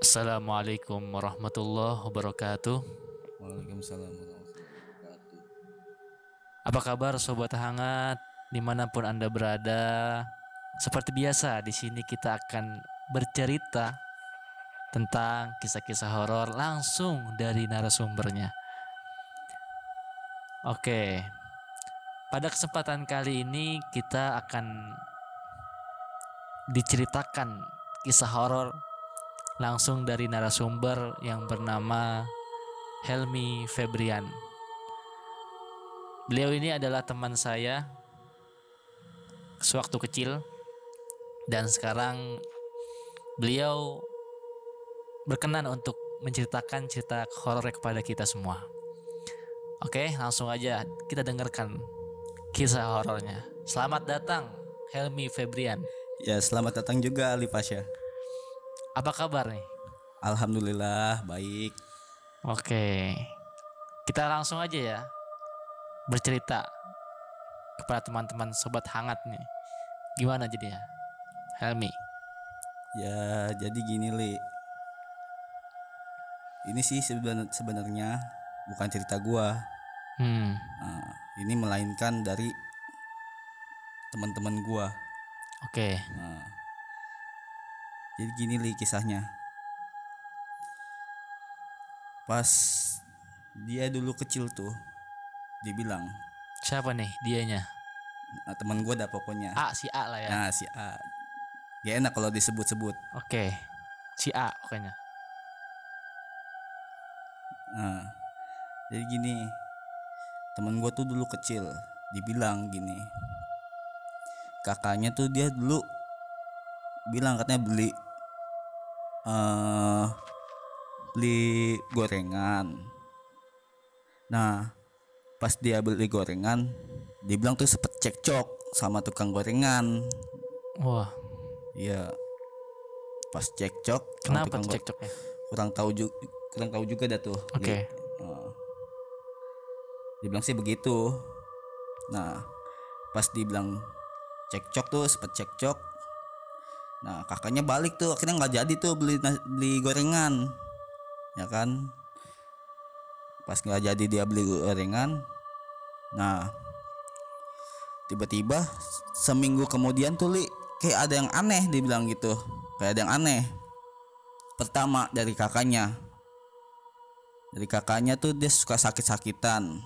Assalamualaikum warahmatullahi wabarakatuh. Waalaikumsalam warahmatullahi wabarakatuh. Apa kabar sobat hangat di mana pun anda berada? Seperti biasa di sini kita akan bercerita tentang kisah-kisah horor langsung dari narasumbernya. Oke, pada kesempatan kali ini kita akan diceritakan kisah horor langsung dari narasumber yang bernama Helmi Febrian. Beliau ini adalah teman saya sewaktu kecil dan sekarang beliau berkenan untuk menceritakan cerita horor kepada kita semua. Oke, langsung aja kita dengarkan kisah horornya. Selamat datang Helmi Febrian. Ya, selamat datang juga Ali. Apa kabar nih? Alhamdulillah baik. Oke. Kita langsung aja ya bercerita kepada teman-teman sobat hangat nih. Gimana jadinya? Helmi. Ya, jadi gini Li. Ini sih seben- sebenarnya bukan cerita gua. Hmm. Nah, ini melainkan dari teman-teman gua. Oke. Nah, jadi gini Li kisahnya. Pas dia dulu kecil tuh, dibilang, Siapa nih dianya? nah, teman gua dah pokoknya. A si A lah ya. Nah si A Gak enak kalau disebut-sebut Oke. Si A pokoknya. nah, Jadi gini Temen gue tuh dulu kecil Dibilang gini Kakaknya tuh dia dulu Bilang katanya beli eh Beli gorengan Nah Pas dia beli gorengan Dibilang tuh sempet cekcok Sama tukang gorengan Wah, Iya Pas cekcok kenapa tuh cekcoknya? kurang tahu juga kurang tahu juga dah tuh Oke. Li. Heeh. dibilang sih begitu nah pas dibilang cekcok tuh sempet cekcok nah kakaknya balik tuh akhirnya nggak jadi tuh beli beli gorengan ya kan? Pas nggak jadi dia beli gorengan. Nah tiba-tiba seminggu kemudian tuh li kayak ada yang aneh dibilang gitu. Kayak ada yang aneh. Pertama dari kakaknya. Dari kakaknya tuh dia suka sakit-sakitan.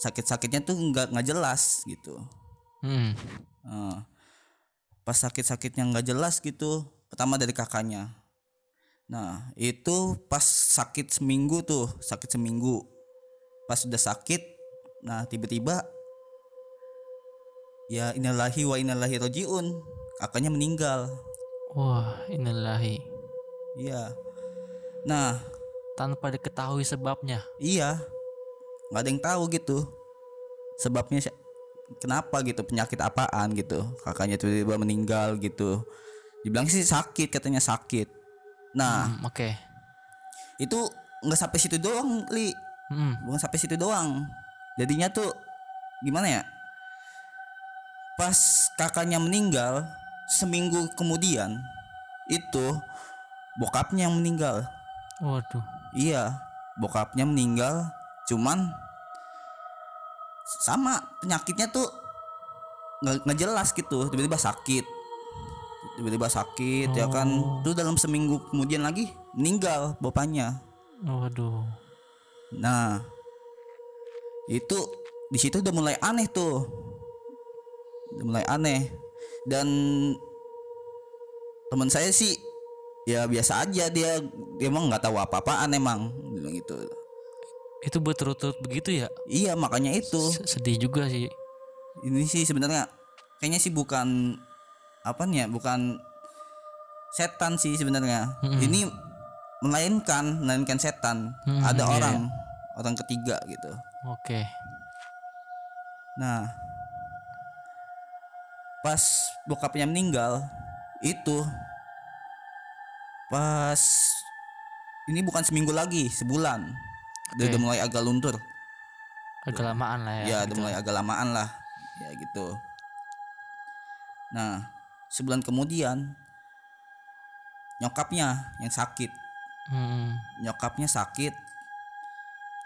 Sakit-sakitnya tuh nggak nggak jelas gitu. Hmm. Eh, pas sakit-sakitnya nggak jelas gitu pertama dari kakaknya nah itu pas sakit seminggu tuh sakit seminggu pas sudah sakit nah tiba-tiba ya innalillahi wa innalillahi rojiun kakaknya meninggal Wah, innalillahi. iya nah Tanpa diketahui sebabnya. Iya, nggak ada yang tahu gitu. Sebabnya kenapa gitu, penyakit apaan gitu. Kakaknya tiba-tiba meninggal gitu. Dibilang sih sakit, katanya sakit. Nah, Hmm, Oke. itu nggak sampai situ doang, Li. Hmm. Bukan sampai situ doang. Jadinya tuh gimana ya? Pas kakaknya meninggal, seminggu kemudian itu bokapnya yang meninggal. Waduh. Iya, bokapnya meninggal, cuman sama penyakitnya tuh nggak jelas gitu, tiba-tiba sakit, tiba-tiba sakit ya kan, Oh. tuh dalam seminggu kemudian lagi meninggal bapaknya. Waduh. Nah, itu di situ udah mulai aneh tuh, udah mulai aneh dan teman saya sih ya biasa aja dia dia emang nggak tahu apa-apaan emang bilang gitu. Itu berturut-turut begitu ya? Iya makanya itu. S- Sedih juga sih. Ini sih sebenarnya kayaknya sih bukan apa nih ya, bukan setan sih sebenarnya. Mm-mm. Ini melainkan melainkan setan. Hmm, Ada iya, orang orang ketiga gitu. Oke. Nah, pas bokapnya meninggal itu pas ini bukan seminggu lagi, sebulan. Oke. udah mulai agak luntur. Agak lamaan lah ya. ya udah gitu. mulai agak lamaan lah ya gitu nah sebulan kemudian nyokapnya yang sakit Hmm. nyokapnya sakit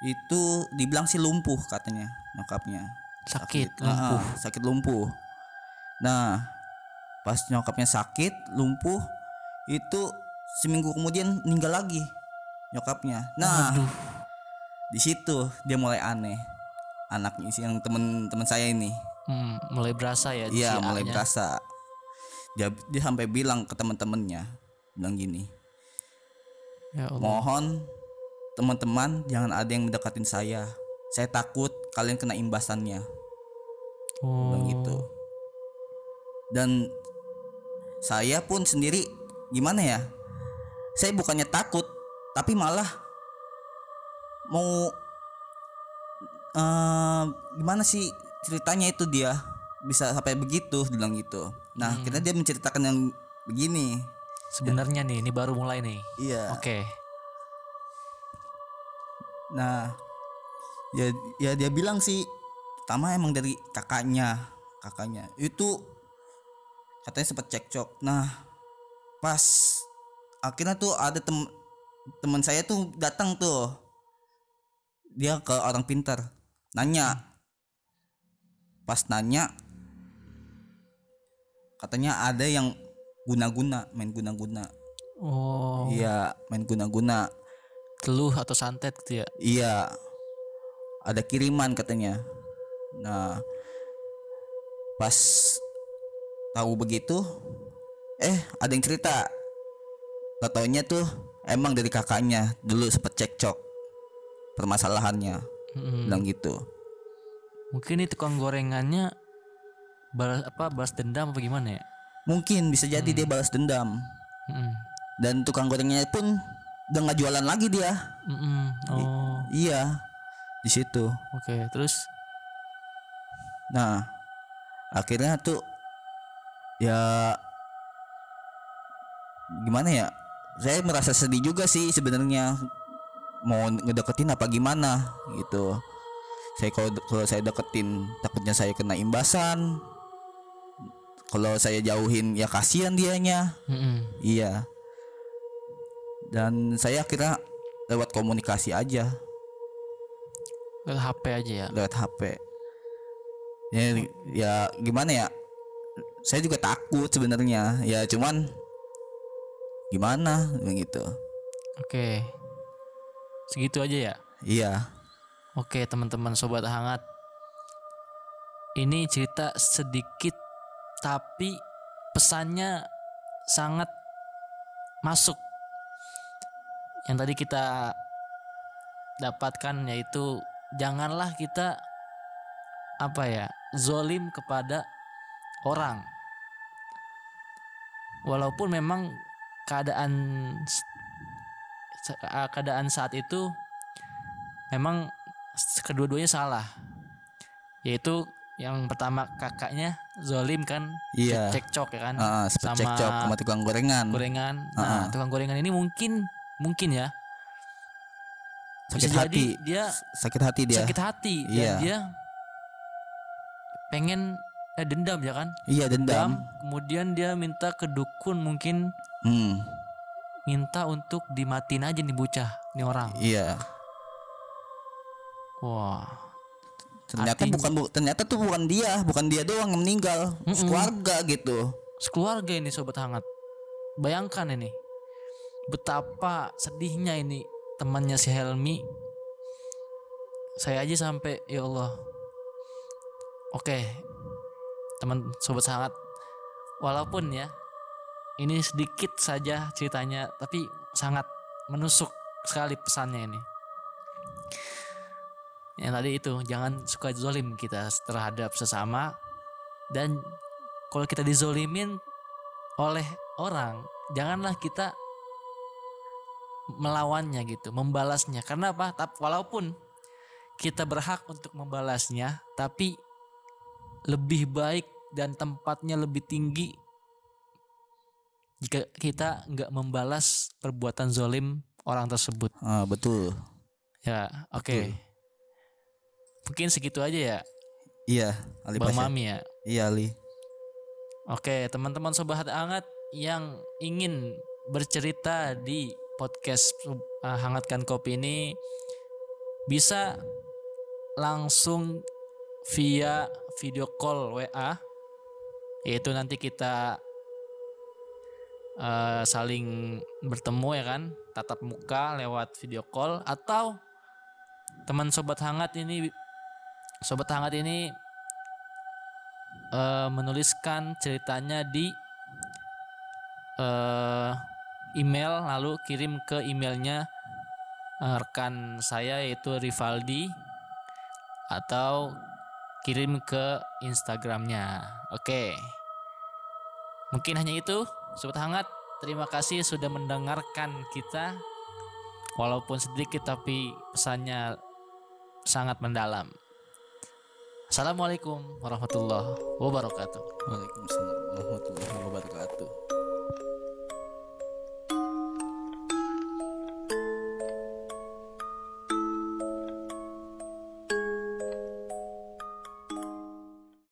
itu dibilang sih lumpuh katanya nyokapnya Sakit, Ah, lumpuh. ah, sakit lumpuh nah pas nyokapnya sakit lumpuh itu seminggu kemudian meninggal lagi nyokapnya nah Aduh. Di situ dia mulai aneh anaknya sih yang temen-temen saya ini Hmm, mulai berasa ya. si iya mulai A-nya. berasa dia dia sampai bilang ke teman-temannya bilang gini Ya Allah. mohon teman-teman jangan ada yang mendekatin saya saya takut kalian kena imbasannya Oh. bilang gitu dan saya pun sendiri gimana ya saya bukannya takut tapi malah mau eh gimana sih ceritanya itu dia bisa sampai begitu bilang gitu nah Hmm. kita dia menceritakan yang begini Sebenarnya nih, ini baru mulai nih. iya Oke. Nah, ya ya dia bilang sih pertama emang dari kakaknya, kakaknya. Itu katanya sempat cekcok. Nah, pas akhirnya tuh ada tem teman saya tuh datang tuh. Dia ke orang pintar, nanya. Pas nanya katanya ada yang guna-guna, main guna-guna. Oh. Iya, main guna-guna. Teluh atau santet gitu ya. Iya. Ada kiriman katanya. Nah, pas tahu begitu, eh ada yang cerita. Gak taunya tuh emang dari kakaknya dulu sempet cekcok permasalahannya, Mm-mm. bilang gitu. Mungkin ini tukang gorengannya balas apa balas dendam apa gimana ya? Mungkin bisa jadi dia balas dendam Mm-mm. dan tukang gorengnya pun udah nggak jualan lagi dia. Mm-mm. Oh, Iya, di situ. oke. Terus Nah, akhirnya tuh ya gimana ya? Saya merasa sedih juga sih sebenarnya mau ngedeketin apa gimana gitu. Saya kalau kalau saya deketin takutnya saya kena imbasan. Kalau saya jauhin ya kasihan dianya. mm-mm. Iya. Dan saya akhirnya lewat komunikasi aja Lewat HP aja ya. lewat HP. Ya, ya gimana ya? Saya juga takut sebenarnya. Ya cuman gimana begitu. Oke. Segitu aja ya. Iya. Oke, teman-teman sobat hangat. Ini cerita sedikit tapi pesannya sangat masuk. Yang tadi kita dapatkan yaitu janganlah kita apa ya, zolim kepada orang. Walaupun memang keadaan keadaan saat itu memang kedua-duanya salah yaitu yang pertama kakaknya zolim kan Iya. cekcok ya kan sempet sama cekcok sama tukang gorengan. gorengan Ah, nah ah. tukang gorengan ini mungkin mungkin ya Sakit bisa hati. jadi dia Sakit hati dia. sakit hati dan Iya. dia pengen eh, dendam ya kan Iya dendam. kemudian dia minta ke dukun mungkin Hmm. Minta untuk dimatiin aja nih bocah nih orang Iya. wah Ternyata Artinya- bukan bu- ternyata tuh bukan dia, bukan dia doang yang meninggal. Mm-mm. Keluarga gitu. sekeluarga ini sobat hangat bayangkan ini betapa sedihnya ini temannya si Helmi saya aja sampai ya Allah oke teman sobat hangat walaupun ya ini sedikit saja ceritanya tapi sangat menusuk sekali pesannya ini. Yang tadi itu jangan suka zolim kita terhadap sesama dan kalau kita dizolimin oleh orang janganlah kita melawannya gitu membalasnya. Karena apa? Walaupun kita berhak untuk membalasnya tapi lebih baik dan tempatnya lebih tinggi jika kita nggak membalas perbuatan zolim orang tersebut Ah, betul. ya oke Betul. mungkin segitu aja ya Iya, Ali bang Pasha. mami ya Iya, Ali. Oke, teman-teman sobat hangat yang ingin bercerita di podcast uh, hangatkan kopi ini bisa langsung via video call WA yaitu nanti kita uh, saling bertemu ya kan? Tatap muka lewat video call. Atau teman sobat hangat ini sobat hangat ini uh, menuliskan ceritanya di uh, email lalu kirim ke emailnya uh, rekan saya yaitu Rivaldi atau kirim ke Instagramnya. Oke, mungkin hanya itu, sobat hangat. Terima kasih sudah mendengarkan kita, walaupun sedikit tapi pesannya sangat mendalam. Assalamualaikum warahmatullahi wabarakatuh. Waalaikumsalam warahmatullahi wabarakatuh.